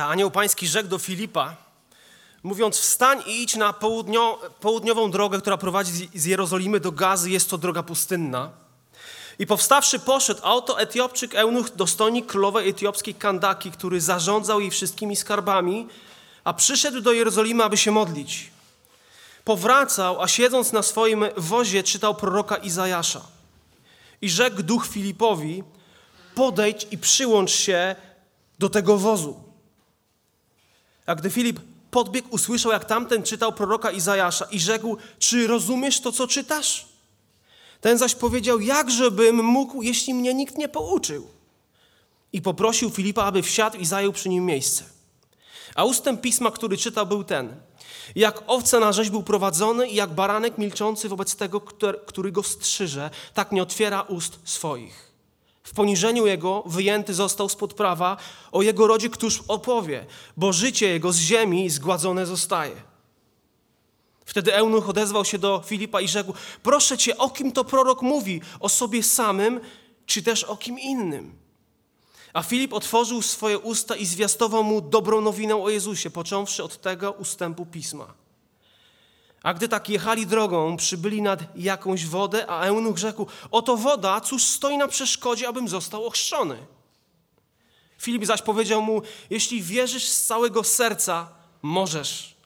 A anioł pański rzekł do Filipa, mówiąc: Wstań i idź na południo, południową drogę, która prowadzi z- Jerozolimy do Gazy. Jest to droga pustynna. I powstawszy poszedł, a oto Etiopczyk Eunuch, dostojnik królowej etiopskiej Kandaki, który zarządzał jej wszystkimi skarbami, a przyszedł do Jerozolimy, aby się modlić. Powracał, a siedząc na swoim wozie czytał proroka Izajasza. I rzekł duch Filipowi, podejdź i przyłącz się do tego wozu. A gdy Filip podbiegł, usłyszał, jak tamten czytał proroka Izajasza i rzekł, czy rozumiesz to, co czytasz? Ten zaś powiedział, jakżebym mógł, jeśli mnie nikt nie pouczył. I poprosił Filipa, aby wsiadł i zajął przy nim miejsce. A ustęp pisma, który czytał, był ten. Jak owca na rzeź był prowadzony i jak baranek milczący wobec tego, który- go strzyże, tak nie otwiera ust swoich. W poniżeniu jego wyjęty został spod prawa, o jego rodzie któż opowie, bo życie jego z ziemi zgładzone zostaje. Wtedy eunuch odezwał się do Filipa i rzekł: Proszę cię, o kim to prorok mówi? O sobie samym, czy też o kim innym? A Filip otworzył swoje usta i zwiastował mu dobrą nowinę o Jezusie, począwszy od tego ustępu pisma. A gdy tak jechali drogą, przybyli nad jakąś wodę, a eunuch rzekł: Oto woda, cóż stoi na przeszkodzie, abym został ochrzczony. Filip zaś powiedział mu: Jeśli wierzysz z całego serca, możesz.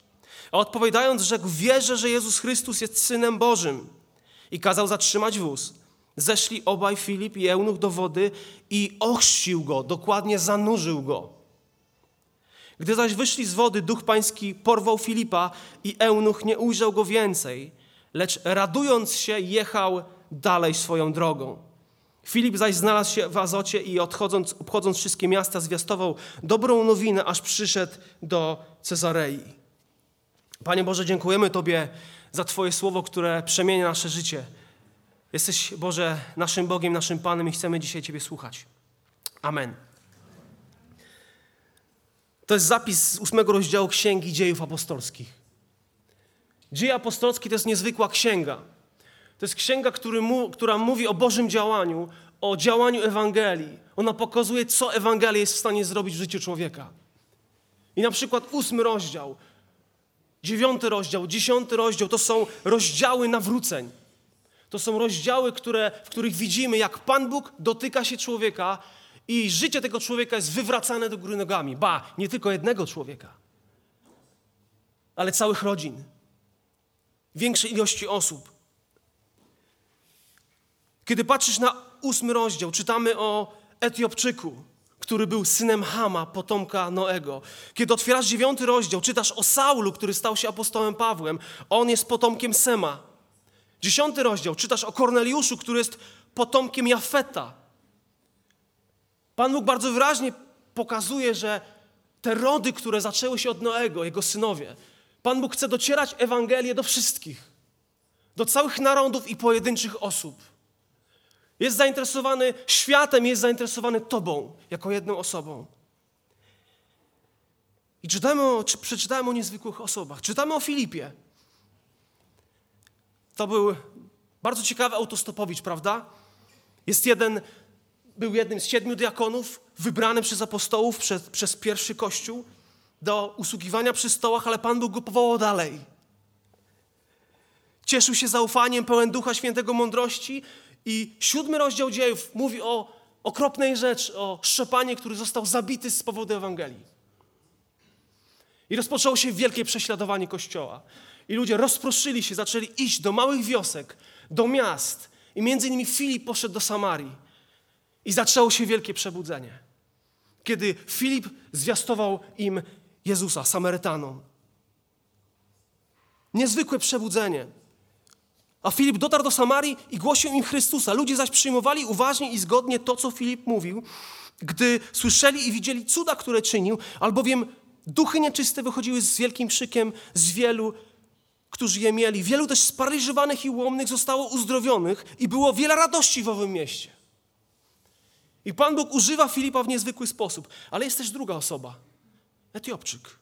A odpowiadając, rzekł: Wierzę, że Jezus Chrystus jest synem Bożym. I kazał zatrzymać wóz. Zeszli obaj Filip i eunuch do wody i ochrzcił go, dokładnie zanurzył go. Gdy zaś wyszli z wody, duch pański porwał Filipa i eunuch nie ujrzał go więcej, lecz radując się jechał dalej swoją drogą. Filip zaś znalazł się w Azocie i odchodząc, obchodząc wszystkie miasta zwiastował dobrą nowinę, aż przyszedł do Cezarei. Panie Boże, dziękujemy Tobie za Twoje słowo, które przemienia nasze życie. Jesteś, Boże, naszym Bogiem, naszym Panem i chcemy dzisiaj Ciebie słuchać. Amen. To jest zapis z ósmego rozdziału Księgi Dziejów Apostolskich. Dzieje apostolskie to jest niezwykła księga. To jest księga, mu, która mówi o Bożym działaniu, o działaniu Ewangelii. Ona pokazuje, co Ewangelia jest w stanie zrobić w życiu człowieka. I na przykład ósmy rozdział, dziewiąty rozdział, dziesiąty rozdział to są rozdziały nawróceń. To są rozdziały, które, w których widzimy, jak Pan Bóg dotyka się człowieka i życie tego człowieka jest wywracane do góry nogami. Ba, nie tylko jednego człowieka, ale całych rodzin, większej ilości osób. Kiedy patrzysz na ósmy rozdział, czytamy o Etiopczyku, który był synem Hama, potomka Noego. Kiedy otwierasz dziewiąty rozdział, czytasz o Saulu, który stał się apostołem Pawłem. On jest potomkiem Sema. Dziesiąty rozdział, czytasz o Korneliuszu, który jest potomkiem Jafeta. Pan Bóg bardzo wyraźnie pokazuje, że te rody, które zaczęły się od Noego, jego synowie, Pan Bóg chce docierać Ewangelię do wszystkich, do całych narodów i pojedynczych osób. Jest zainteresowany światem, jest zainteresowany Tobą, jako jedną osobą. I czytamy o, czy, przeczytałem o niezwykłych osobach. Czytamy o Filipie. To był bardzo ciekawy autostopowicz, prawda? Jest jeden, był jednym z siedmiu diakonów, wybrany przez apostołów, przez, przez pierwszy kościół do usługiwania przy stołach, ale Pan Bóg go powołał dalej. Cieszył się zaufaniem, pełen Ducha Świętego mądrości i siódmy rozdział dziejów mówi o okropnej rzeczy, o Szczepanie, który został zabity z powodu Ewangelii. I rozpoczęło się wielkie prześladowanie Kościoła. I ludzie rozproszyli się, zaczęli iść do małych wiosek, do miast. I między innymi Filip poszedł do Samarii. I zaczęło się wielkie przebudzenie. Kiedy Filip zwiastował im Jezusa, Samarytanom. Niezwykłe przebudzenie. A Filip dotarł do Samarii i głosił im Chrystusa. Ludzie zaś przyjmowali uważnie i zgodnie to, co Filip mówił, gdy słyszeli i widzieli cuda, które czynił, albowiem duchy nieczyste wychodziły z wielkim krzykiem z wielu, którzy je mieli. Wielu też sparaliżowanych i łomnych zostało uzdrowionych i było wiele radości w owym mieście. I Pan Bóg używa Filipa w niezwykły sposób. Ale jest też druga osoba. Etiopczyk.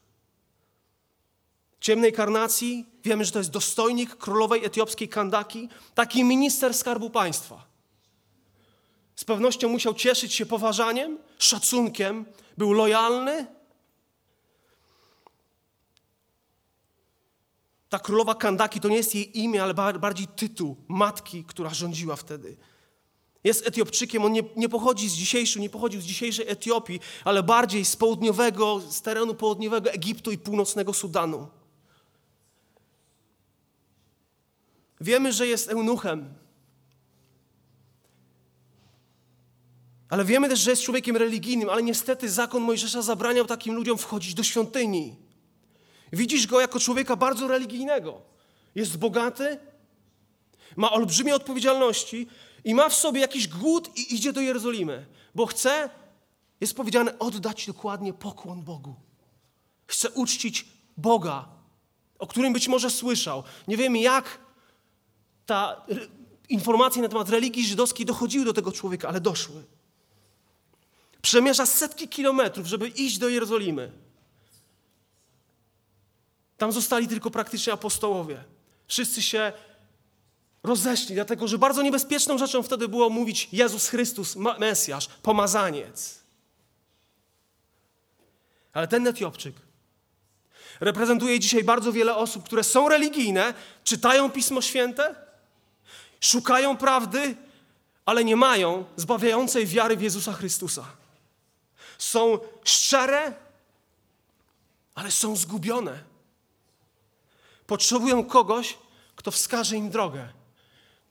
Ciemnej karnacji. Wiemy, że to jest dostojnik królowej etiopskiej Kandaki. Taki minister skarbu państwa. Z pewnością musiał cieszyć się poważaniem, szacunkiem. Był lojalny. Ta królowa Kandaki to nie jest jej imię, ale bardziej tytuł matki, która rządziła wtedy jest Etiopczykiem, on nie, nie pochodzi z dzisiejszej, nie pochodził z dzisiejszej Etiopii, ale bardziej z południowego, z terenu południowego Egiptu i północnego Sudanu. Wiemy, że jest eunuchem. Ale wiemy też, że jest człowiekiem religijnym, ale niestety zakon Mojżesza zabraniał takim ludziom wchodzić do świątyni. Widzisz go jako człowieka bardzo religijnego. Jest bogaty, ma olbrzymie odpowiedzialności i ma w sobie jakiś głód i idzie do Jerozolimy, bo chce, jest powiedziane, oddać dokładnie pokłon Bogu. Chce uczcić Boga, o którym być może słyszał. Nie wiemy, jak ta informacje na temat religii żydowskiej dochodziły do tego człowieka, ale doszły. Przemierza setki kilometrów, żeby iść do Jerozolimy. Tam zostali tylko praktycznie apostołowie. Wszyscy się rozeszli, dlatego że bardzo niebezpieczną rzeczą wtedy było mówić Jezus Chrystus, Mesjasz, pomazaniec. Ale ten Etiopczyk reprezentuje dzisiaj bardzo wiele osób, które są religijne, czytają Pismo Święte, szukają prawdy, ale nie mają zbawiającej wiary w Jezusa Chrystusa. Są szczere, ale są zgubione. Potrzebują kogoś, kto wskaże im drogę,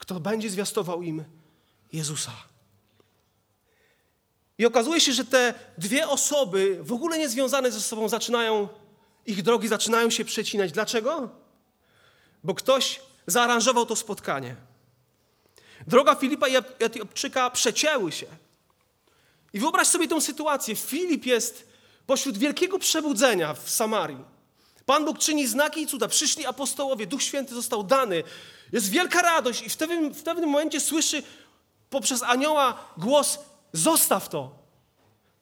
kto będzie zwiastował im Jezusa. I okazuje się, że te dwie osoby, w ogóle niezwiązane ze sobą, zaczynają, ich drogi zaczynają się przecinać. Dlaczego? Bo ktoś zaaranżował to spotkanie. Droga Filipa i Etiopczyka przecięły się. I wyobraź sobie tę sytuację. Filip jest pośród wielkiego przebudzenia w Samarii. Pan Bóg czyni znaki i cuda. Przyszli apostołowie, Duch Święty został dany. Jest wielka radość i w pewnym, w pewnym momencie słyszy poprzez anioła głos: Zostaw to.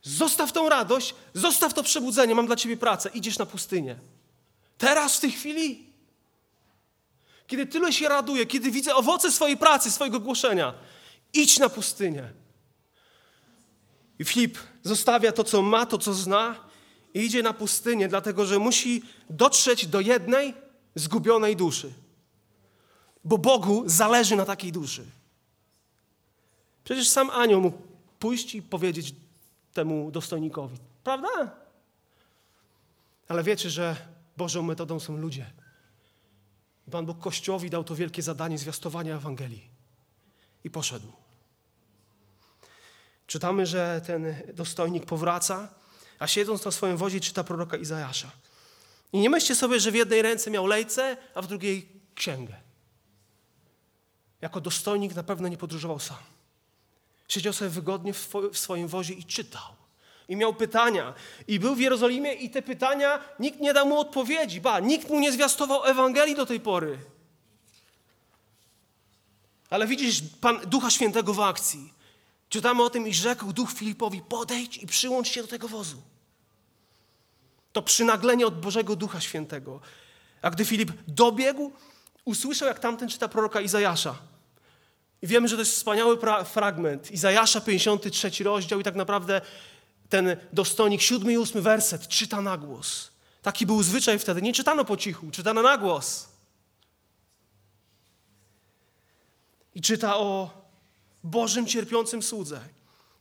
Zostaw tą radość, zostaw to przebudzenie. Mam dla ciebie pracę. Idziesz na pustynię. Teraz, w tej chwili, kiedy tyle się raduję, kiedy widzę owoce swojej pracy, swojego głoszenia, idź na pustynię. I Filip zostawia to, co ma, to, co zna, i idzie na pustynię, dlatego że musi dotrzeć do jednej zgubionej duszy. Bo Bogu zależy na takiej duszy. Przecież sam anioł mógł pójść i powiedzieć temu dostojnikowi. Prawda? Ale wiecie, że Bożą metodą są ludzie. Pan Bóg Kościołowi dał to wielkie zadanie zwiastowania Ewangelii. I poszedł. Czytamy, że ten dostojnik powraca, a siedząc na swoim wozie czyta proroka Izajasza. I nie myślcie sobie, że w jednej ręce miał lejce, a w drugiej księgę. Jako dostojnik na pewno nie podróżował sam. Siedział sobie wygodnie w swoim wozie i czytał. I miał pytania. I był w Jerozolimie i te pytania, nikt nie dał mu odpowiedzi. Ba, nikt mu nie zwiastował Ewangelii do tej pory. Ale widzisz Pan Ducha Świętego w akcji. Czytamy o tym, i rzekł Duch Filipowi, podejdź i przyłącz się do tego wozu. To przynaglenie od Bożego Ducha Świętego. A gdy Filip dobiegł, usłyszał, jak tamten czyta proroka Izajasza. I wiemy, że to jest wspaniały fragment. Izajasza, 53 rozdział i tak naprawdę ten dostojnik, siódmy i ósmy werset, czyta na głos. Taki był zwyczaj wtedy. Nie czytano po cichu, czytano na głos. I czyta o Bożym cierpiącym słudze.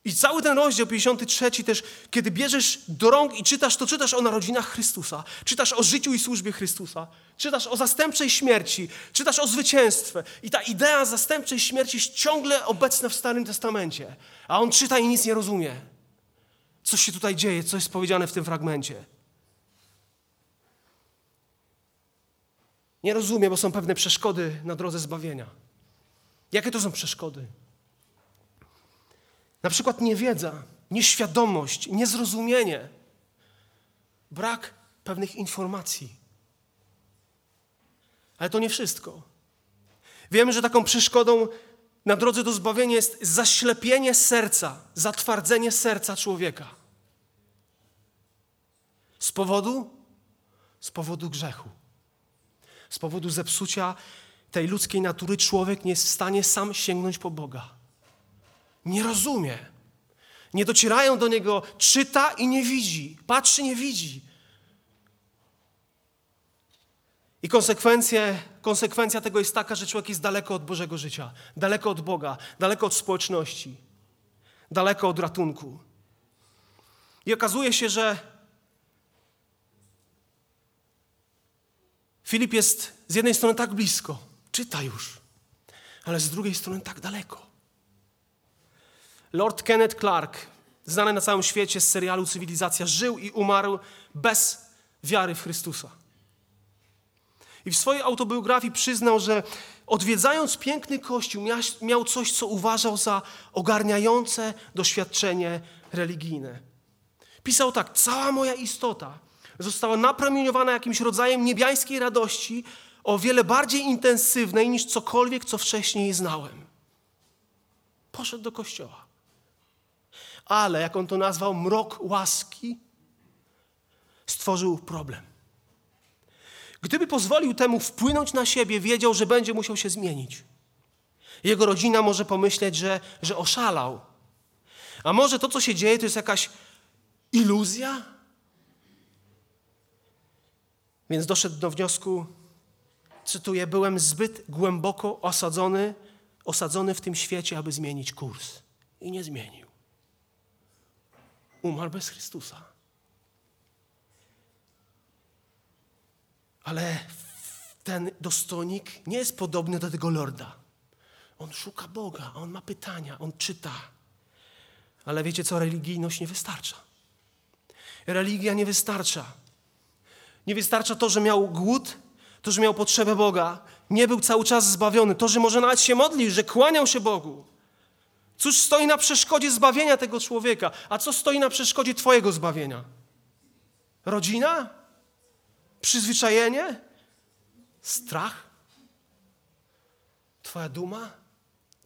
I cały ten rozdział 53 też, kiedy bierzesz do rąk i czytasz, to czytasz o narodzinach Chrystusa, czytasz o życiu i służbie Chrystusa, czytasz o zastępczej śmierci, czytasz o zwycięstwie. I ta idea zastępczej śmierci jest ciągle obecna w Starym Testamencie. A on czyta i nic nie rozumie. Co się tutaj dzieje, co jest powiedziane w tym fragmencie. Nie rozumie, bo są pewne przeszkody na drodze zbawienia. Jakie to są przeszkody? Na przykład niewiedza, nieświadomość, niezrozumienie, brak pewnych informacji. Ale to nie wszystko. Wiemy, że taką przeszkodą na drodze do zbawienia jest zaślepienie serca, zatwardzenie serca człowieka. Z powodu? Z powodu grzechu. Z powodu zepsucia tej ludzkiej natury człowiek nie jest w stanie sam sięgnąć po Boga. Nie rozumie. Nie docierają do niego, czyta i nie widzi, patrzy, nie widzi. I konsekwencje, konsekwencja tego jest taka, że człowiek jest daleko od Bożego życia, daleko od Boga, daleko od społeczności, daleko od ratunku. I okazuje się, że Filip jest z jednej strony tak blisko, czyta już, ale z drugiej strony tak daleko. Lord Kenneth Clark, znany na całym świecie z serialu Cywilizacja, żył i umarł bez wiary w Chrystusa. I w swojej autobiografii przyznał, że odwiedzając piękny kościół, miał coś, co uważał za ogarniające doświadczenie religijne. Pisał tak: Cała moja istota została napromieniowana jakimś rodzajem niebiańskiej radości, o wiele bardziej intensywnej niż cokolwiek, co wcześniej znałem. Poszedł do kościoła. Ale, jak on to nazwał, mrok łaski stworzył problem. Gdyby pozwolił temu wpłynąć na siebie, wiedział, że będzie musiał się zmienić. Jego rodzina może pomyśleć, że, że oszalał. A może to, co się dzieje, to jest jakaś iluzja? Więc doszedł do wniosku, cytuję, byłem zbyt głęboko osadzony, osadzony w tym świecie, aby zmienić kurs. I nie zmienił. Umarł bez Chrystusa. Ale ten dostojnik nie jest podobny do tego lorda. On szuka Boga, on ma pytania, on czyta. Ale wiecie co, religijność nie wystarcza. Religia nie wystarcza. Nie wystarcza to, że miał głód, to, że miał potrzebę Boga. Nie był cały czas zbawiony. To, że może nawet się modlił, że kłaniał się Bogu. Cóż stoi na przeszkodzie zbawienia tego człowieka? A co stoi na przeszkodzie Twojego zbawienia? Rodzina? Przyzwyczajenie? Strach? Twoja duma?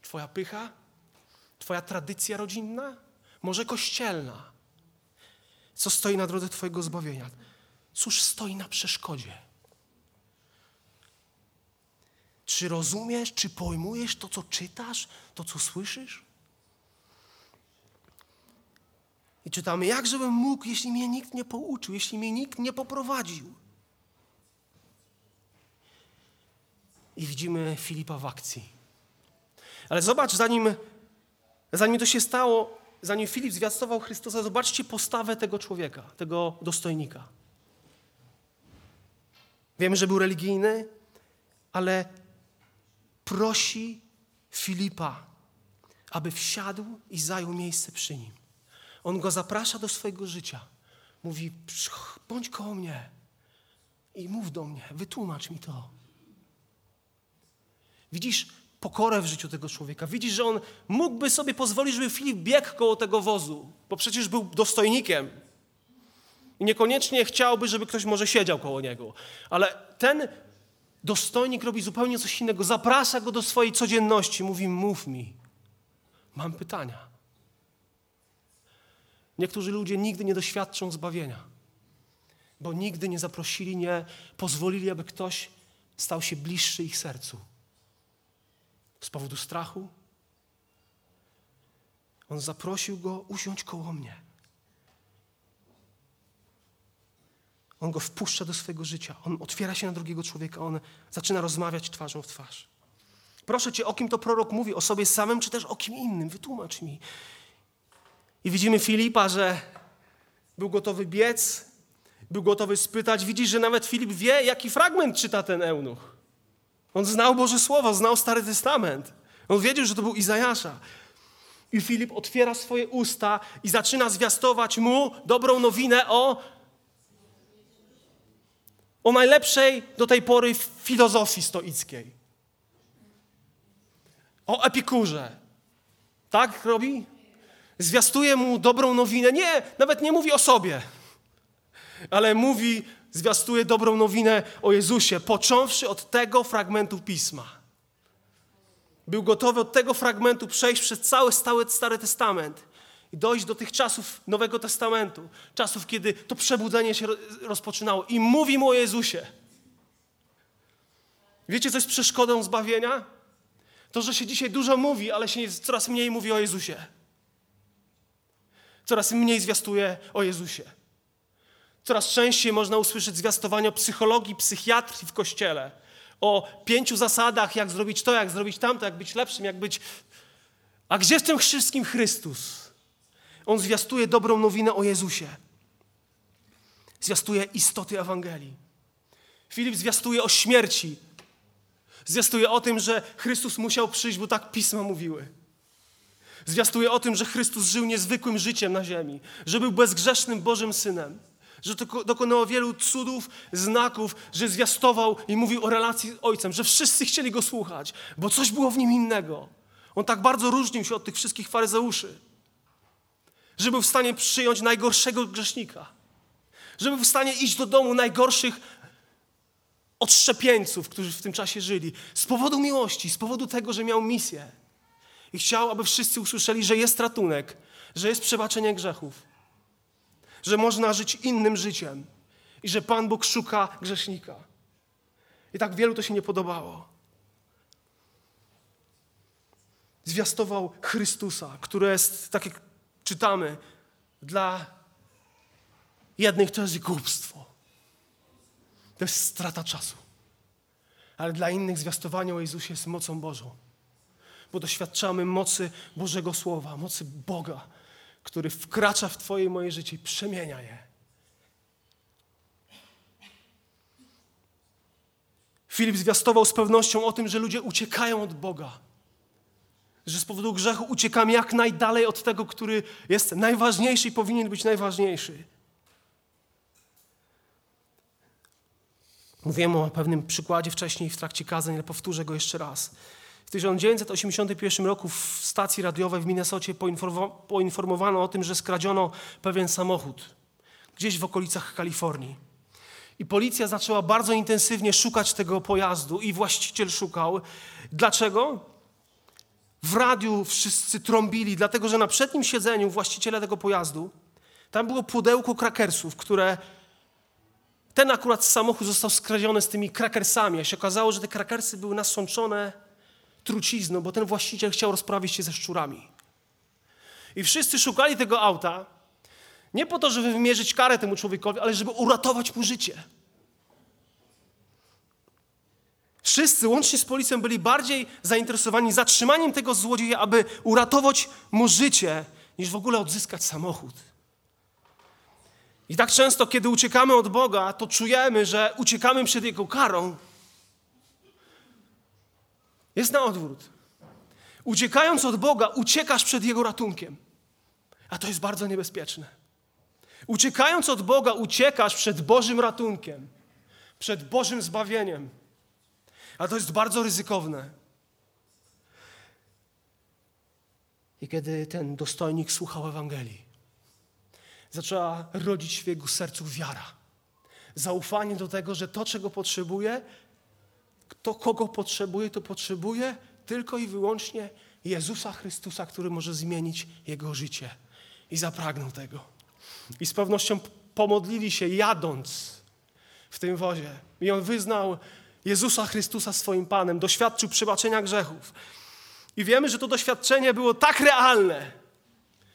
Twoja pycha? Twoja tradycja rodzinna? Może kościelna? Co stoi na drodze Twojego zbawienia? Cóż stoi na przeszkodzie? Czy rozumiesz, czy pojmujesz to, co czytasz, to, co słyszysz? I czytamy, jak żebym mógł, jeśli mnie nikt nie pouczył, jeśli mnie nikt nie poprowadził. I widzimy Filipa w akcji. Ale zobacz, zanim, zanim to się stało, zanim Filip zwiastował Chrystusa, zobaczcie postawę tego człowieka, tego dostojnika. Wiemy, że był religijny, ale prosi Filipa, aby wsiadł i zajął miejsce przy nim. On go zaprasza do swojego życia. Mówi: bądź koło mnie i mów do mnie, wytłumacz mi to. Widzisz pokorę w życiu tego człowieka. Widzisz, że on mógłby sobie pozwolić, żeby Filip biegł koło tego wozu, bo przecież był dostojnikiem. I niekoniecznie chciałby, żeby ktoś może siedział koło niego. Ale ten dostojnik robi zupełnie coś innego. Zaprasza go do swojej codzienności. Mówi, mów mi. Mam pytania. Niektórzy ludzie nigdy nie doświadczą zbawienia, bo nigdy nie zaprosili, nie pozwolili, aby ktoś stał się bliższy ich sercu. Z powodu strachu. On zaprosił go usiąść koło mnie. On go wpuszcza do swojego życia. On otwiera się na drugiego człowieka. On zaczyna rozmawiać twarzą w twarz. Proszę cię, o kim to prorok mówi? O sobie samym, czy też o kim innym? Wytłumacz mi. I widzimy Filipa, że był gotowy biec, był gotowy spytać. Widzisz, że nawet Filip wie, jaki fragment czyta ten eunuch. On znał Boże Słowo, znał Stary Testament. On wiedział, że to był Izajasza. I Filip otwiera swoje usta i zaczyna zwiastować mu dobrą nowinę o o najlepszej do tej pory filozofii stoickiej. O epikurze. Tak robi? Zwiastuje mu dobrą nowinę. Nie, nawet nie mówi o sobie, ale mówi, zwiastuje dobrą nowinę o Jezusie, począwszy od tego fragmentu pisma. Był gotowy od tego fragmentu przejść przez cały stały Stary Testament i dojść do tych czasów Nowego Testamentu, czasów, kiedy to przebudzenie się rozpoczynało i mówi mu o Jezusie. Wiecie, co jest przeszkodą zbawienia? To, że się dzisiaj dużo mówi, ale się coraz mniej mówi o Jezusie. Coraz mniej zwiastuje o Jezusie. Coraz częściej można usłyszeć zwiastowanie o psychologii, psychiatrii w kościele, o pięciu zasadach, jak zrobić to, jak zrobić tamto, jak być lepszym, jak być. A gdzie w tym wszystkim Chrystus? On zwiastuje dobrą nowinę o Jezusie. Zwiastuje istoty Ewangelii. Filip zwiastuje o śmierci. Zwiastuje o tym, że Chrystus musiał przyjść, bo tak pisma mówiły. Zwiastuje o tym, że Chrystus żył niezwykłym życiem na ziemi, że był bezgrzesznym Bożym Synem, że dokonał wielu cudów, znaków, że zwiastował i mówił o relacji z Ojcem, że wszyscy chcieli Go słuchać, bo coś było w nim innego. On tak bardzo różnił się od tych wszystkich faryzeuszy, że był w stanie przyjąć najgorszego grzesznika, że był w stanie iść do domu najgorszych odszczepieńców, którzy w tym czasie żyli, z powodu miłości, z powodu tego, że miał misję. I chciał, aby wszyscy usłyszeli, że jest ratunek, że jest przebaczenie grzechów, że można żyć innym życiem i że Pan Bóg szuka grzesznika. I tak wielu to się nie podobało. Zwiastował Chrystusa, który jest, tak jak czytamy, dla jednych to jest głupstwo. To jest strata czasu. Ale dla innych zwiastowanie o Jezusie jest mocą Bożą bo doświadczamy mocy Bożego Słowa, mocy Boga, który wkracza w Twoje i moje życie i przemienia je. Filip zwiastował z pewnością o tym, że ludzie uciekają od Boga. Że z powodu grzechu uciekamy jak najdalej od tego, który jest najważniejszy i powinien być najważniejszy. Mówiłem o pewnym przykładzie wcześniej w trakcie kazań, ale powtórzę go jeszcze raz. W 1981 roku w stacji radiowej w Minnesocie poinformowano o tym, że skradziono pewien samochód gdzieś w okolicach Kalifornii. I policja zaczęła bardzo intensywnie szukać tego pojazdu i właściciel szukał. Dlaczego? W radiu wszyscy trąbili, dlatego że na przednim siedzeniu właściciela tego pojazdu tam było pudełko krakersów, które ten akurat samochód został skradziony z tymi krakersami, a się okazało, że te krakersy były nasączone trucizną, bo ten właściciel chciał rozprawić się ze szczurami. I wszyscy szukali tego auta nie po to, żeby wymierzyć karę temu człowiekowi, ale żeby uratować mu życie. Wszyscy, łącznie z policją, byli bardziej zainteresowani zatrzymaniem tego złodzieja, aby uratować mu życie, niż w ogóle odzyskać samochód. I tak często, kiedy uciekamy od Boga, to czujemy, że uciekamy przed Jego karą, jest na odwrót. Uciekając od Boga, uciekasz przed Jego ratunkiem. A to jest bardzo niebezpieczne. Uciekając od Boga, uciekasz przed Bożym ratunkiem, przed Bożym zbawieniem. A to jest bardzo ryzykowne. I kiedy ten dostojnik słuchał Ewangelii, zaczęła rodzić w jego sercu wiara. Zaufanie do tego, że to, czego potrzebuje, kto kogo potrzebuje, to potrzebuje tylko i wyłącznie Jezusa Chrystusa, który może zmienić jego życie. I zapragnął tego. I z pewnością pomodlili się jadąc w tym wozie. I on wyznał Jezusa Chrystusa swoim Panem, doświadczył przebaczenia grzechów. I wiemy, że to doświadczenie było tak realne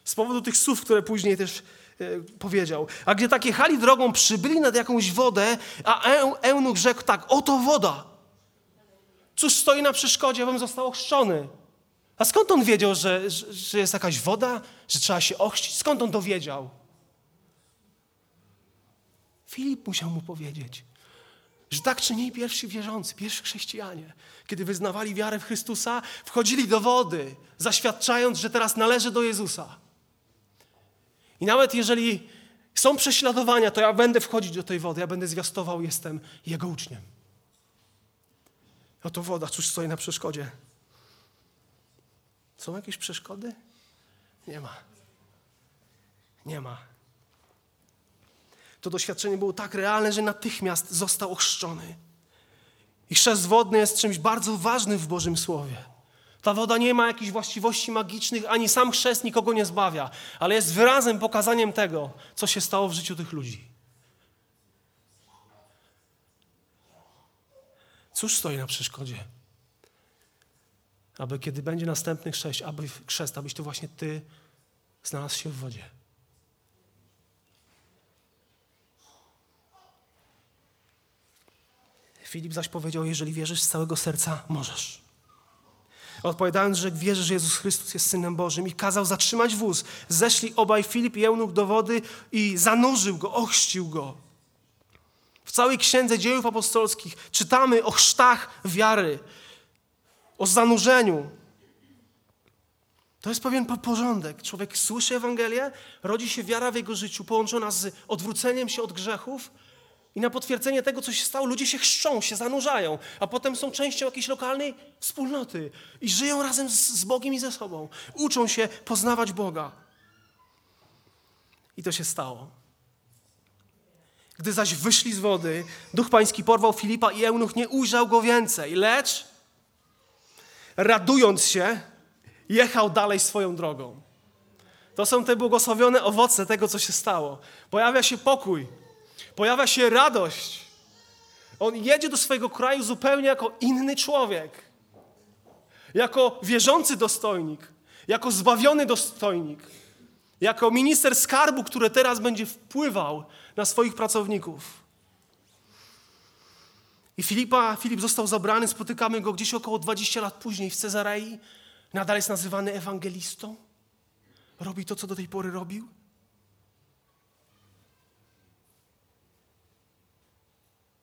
z powodu tych słów, które później też e, powiedział. A gdy tak jechali drogą, przybyli nad jakąś wodę, a eunuch rzekł tak, oto woda. Cóż stoi na przeszkodzie, abym został ochrzczony? A skąd on wiedział, że, że, że jest jakaś woda, że trzeba się ochrzcić? Skąd on to wiedział? Filip musiał mu powiedzieć, że tak czynili pierwsi wierzący, pierwsi chrześcijanie. Kiedy wyznawali wiarę w Chrystusa, wchodzili do wody, zaświadczając, że teraz należy do Jezusa. I nawet jeżeli są prześladowania, to ja będę wchodzić do tej wody, ja będę zwiastował, jestem Jego uczniem. Oto woda, cóż stoi na przeszkodzie. Są jakieś przeszkody? Nie ma. Nie ma. To doświadczenie było tak realne, że natychmiast został ochrzczony. I chrzest wodny jest czymś bardzo ważnym w Bożym Słowie. Ta woda nie ma jakichś właściwości magicznych, ani sam chrzest nikogo nie zbawia, ale jest wyrazem, pokazaniem tego, co się stało w życiu tych ludzi. Cóż stoi na przeszkodzie? Aby kiedy będzie następny chrzest, aby chrzest, abyś to właśnie Ty znalazł się w wodzie. Filip zaś powiedział, jeżeli wierzysz z całego serca, możesz. Odpowiadając, że wierzy, że Jezus Chrystus jest Synem Bożym i kazał zatrzymać wóz, zeszli obaj Filip i Eunuch do wody i zanurzył go, ochrzcił go. Całej księdze dziejów apostolskich czytamy o chrztach wiary, o zanurzeniu. To jest pewien porządek. Człowiek słyszy Ewangelię, rodzi się wiara w jego życiu, połączona z odwróceniem się od grzechów, i na potwierdzenie tego, co się stało, ludzie się chrzczą, się zanurzają, a potem są częścią jakiejś lokalnej wspólnoty i żyją razem z, z Bogiem i ze sobą. Uczą się poznawać Boga. I to się stało. Gdy zaś wyszli z wody, duch pański porwał Filipa i eunuch nie ujrzał go więcej, lecz radując się, jechał dalej swoją drogą. To są te błogosławione owoce tego, co się stało. Pojawia się pokój, pojawia się radość. On jedzie do swojego kraju zupełnie jako inny człowiek. Jako wierzący dostojnik, jako zbawiony dostojnik, jako minister skarbu, który teraz będzie wpływał na swoich pracowników. I Filipa, Filip został zabrany, spotykamy go gdzieś około 20 lat później w Cezarei. Nadal jest nazywany ewangelistą. Robi to, co do tej pory robił.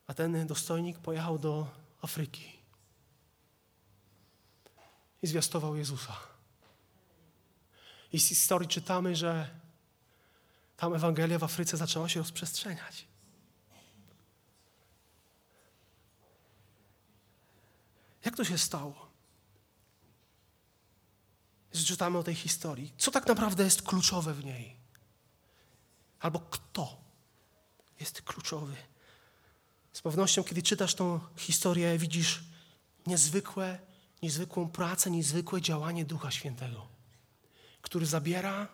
A ten dostojnik pojechał do Afryki i zwiastował Jezusa. I z historii czytamy, że tam Ewangelia w Afryce zaczęła się rozprzestrzeniać. Jak to się stało? Czytamy o tej historii. Co tak naprawdę jest kluczowe w niej? Albo kto jest kluczowy? Z pewnością, kiedy czytasz tą historię, widzisz niezwykłe, niezwykłą pracę, niezwykłe działanie Ducha Świętego, który zabiera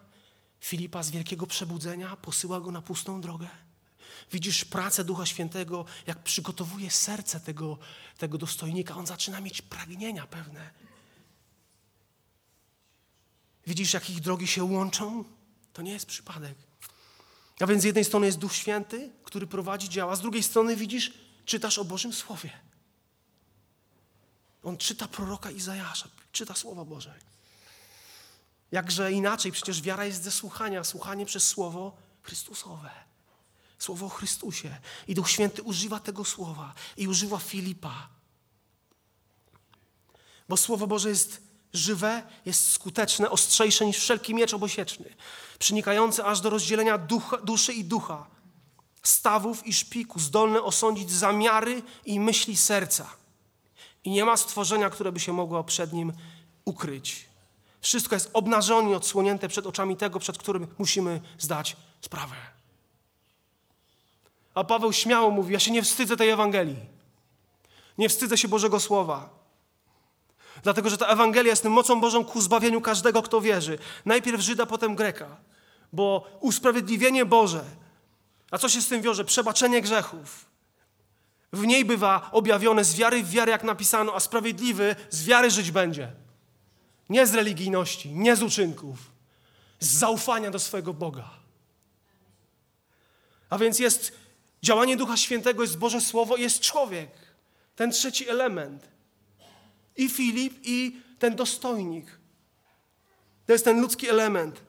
Filipa z wielkiego przebudzenia, posyła go na pustą drogę. Widzisz pracę Ducha Świętego, jak przygotowuje serce tego, tego dostojnika. On zaczyna mieć pragnienia pewne. Widzisz, jak ich drogi się łączą? To nie jest przypadek. A więc z jednej strony jest Duch Święty, który prowadzi, działa, z drugiej strony widzisz, czytasz o Bożym Słowie. On czyta proroka Izajasza, czyta Słowa Boże. Jakże inaczej, przecież wiara jest ze słuchania, słuchanie przez Słowo Chrystusowe. Słowo o Chrystusie. I Duch Święty używa tego słowa i używa Filipa. Bo Słowo Boże jest żywe, jest skuteczne, ostrzejsze niż wszelki miecz obosieczny, przenikający aż do rozdzielenia ducha, duszy i ducha, stawów i szpiku, zdolne osądzić zamiary i myśli serca. I nie ma stworzenia, które by się mogło przed nim ukryć. Wszystko jest obnażone i odsłonięte przed oczami tego, przed którym musimy zdać sprawę. A Paweł śmiało mówi: Ja się nie wstydzę tej Ewangelii. Nie wstydzę się Bożego Słowa. Dlatego, że ta Ewangelia jest tym mocą Bożą ku zbawieniu każdego, kto wierzy. Najpierw Żyda, potem Greka. Bo usprawiedliwienie Boże, a co się z tym wiąże? Przebaczenie grzechów. W niej bywa objawione z wiary w jak napisano, a sprawiedliwy z wiary żyć będzie. Nie z religijności, nie z uczynków, z zaufania do swojego Boga. A więc jest działanie Ducha Świętego, jest Boże Słowo, jest człowiek. Ten trzeci element. I Filip, i ten dostojnik. To jest ten ludzki element.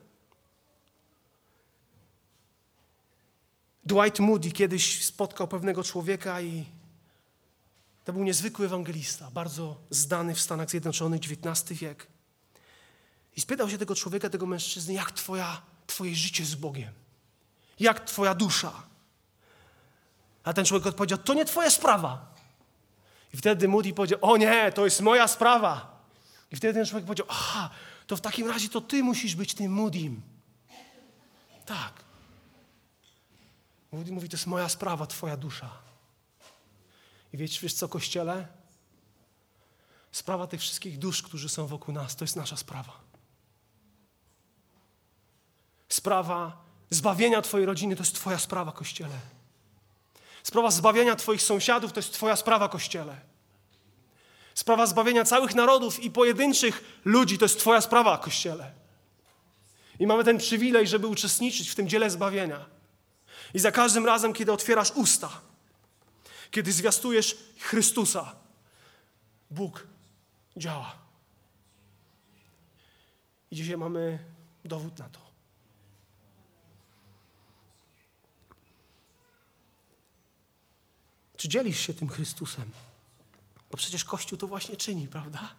Dwight Moody kiedyś spotkał pewnego człowieka i to był niezwykły ewangelista, bardzo zdany w Stanach Zjednoczonych, XIX wiek. I spytał się tego człowieka, tego mężczyzny, jak twoja, twoje życie z Bogiem? Jak twoja dusza? A ten człowiek odpowiedział, to nie twoja sprawa. I wtedy Moody powiedział, o nie, to jest moja sprawa. I wtedy ten człowiek powiedział, aha, to w takim razie to ty musisz być tym Moodim. Tak. Moody mówi, to jest moja sprawa, twoja dusza. I wiesz, wiesz co, Kościele? Sprawa tych wszystkich dusz, którzy są wokół nas, to jest nasza sprawa. Sprawa zbawienia Twojej rodziny to jest Twoja sprawa, Kościele. Sprawa zbawienia Twoich sąsiadów to jest Twoja sprawa, Kościele. Sprawa zbawienia całych narodów i pojedynczych ludzi to jest Twoja sprawa, Kościele. I mamy ten przywilej, żeby uczestniczyć w tym dziele zbawienia. I za każdym razem, kiedy otwierasz usta, kiedy zwiastujesz Chrystusa, Bóg działa. I dzisiaj mamy dowód na to. Czy dzielisz się tym Chrystusem? Bo przecież Kościół to właśnie czyni, prawda?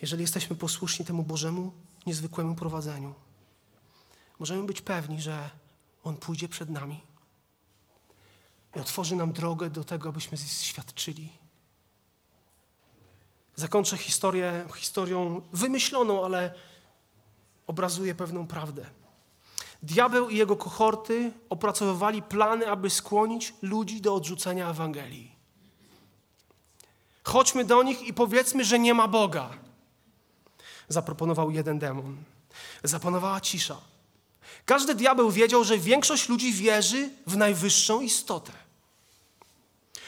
Jeżeli jesteśmy posłuszni temu Bożemu niezwykłemu prowadzeniu, możemy być pewni, że On pójdzie przed nami i otworzy nam drogę do tego, abyśmy świadczyli. Zakończę historię historią wymyśloną, ale obrazuje pewną prawdę. Diabeł i jego kohorty opracowywali plany, aby skłonić ludzi do odrzucenia Ewangelii. Chodźmy do nich i powiedzmy, że nie ma Boga. Zaproponował jeden demon. Zapanowała cisza. Każdy diabeł wiedział, że większość ludzi wierzy w najwyższą istotę.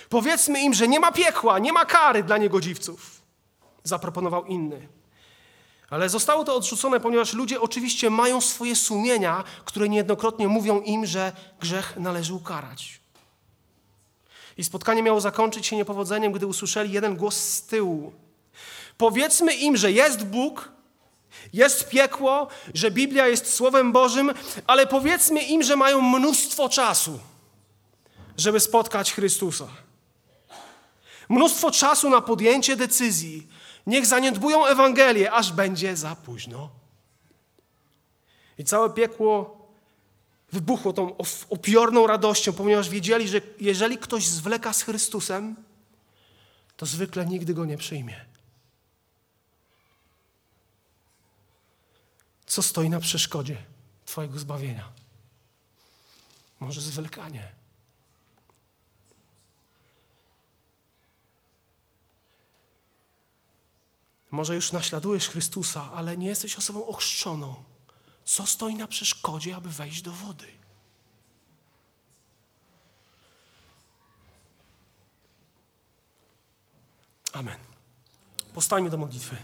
Powiedzmy im, że nie ma piekła, nie ma kary dla niegodziwców. Zaproponował inny. Ale zostało to odrzucone, ponieważ ludzie oczywiście mają swoje sumienia, które niejednokrotnie mówią im, że grzech należy ukarać. I spotkanie miało zakończyć się niepowodzeniem, gdy usłyszeli jeden głos z tyłu. Powiedzmy im, że jest Bóg, jest piekło, że Biblia jest Słowem Bożym, ale powiedzmy im, że mają mnóstwo czasu, żeby spotkać Chrystusa. Mnóstwo czasu na podjęcie decyzji, Niech zaniedbują Ewangelię, aż będzie za późno. I całe piekło wybuchło tą upiorną radością, ponieważ wiedzieli, że jeżeli ktoś zwleka z Chrystusem, to zwykle nigdy go nie przyjmie. Co stoi na przeszkodzie Twojego zbawienia? Może zwlekanie. Może już naśladujesz Chrystusa, ale nie jesteś osobą ochrzczoną. Co stoi na przeszkodzie, aby wejść do wody? Amen. Postańmy do modlitwy.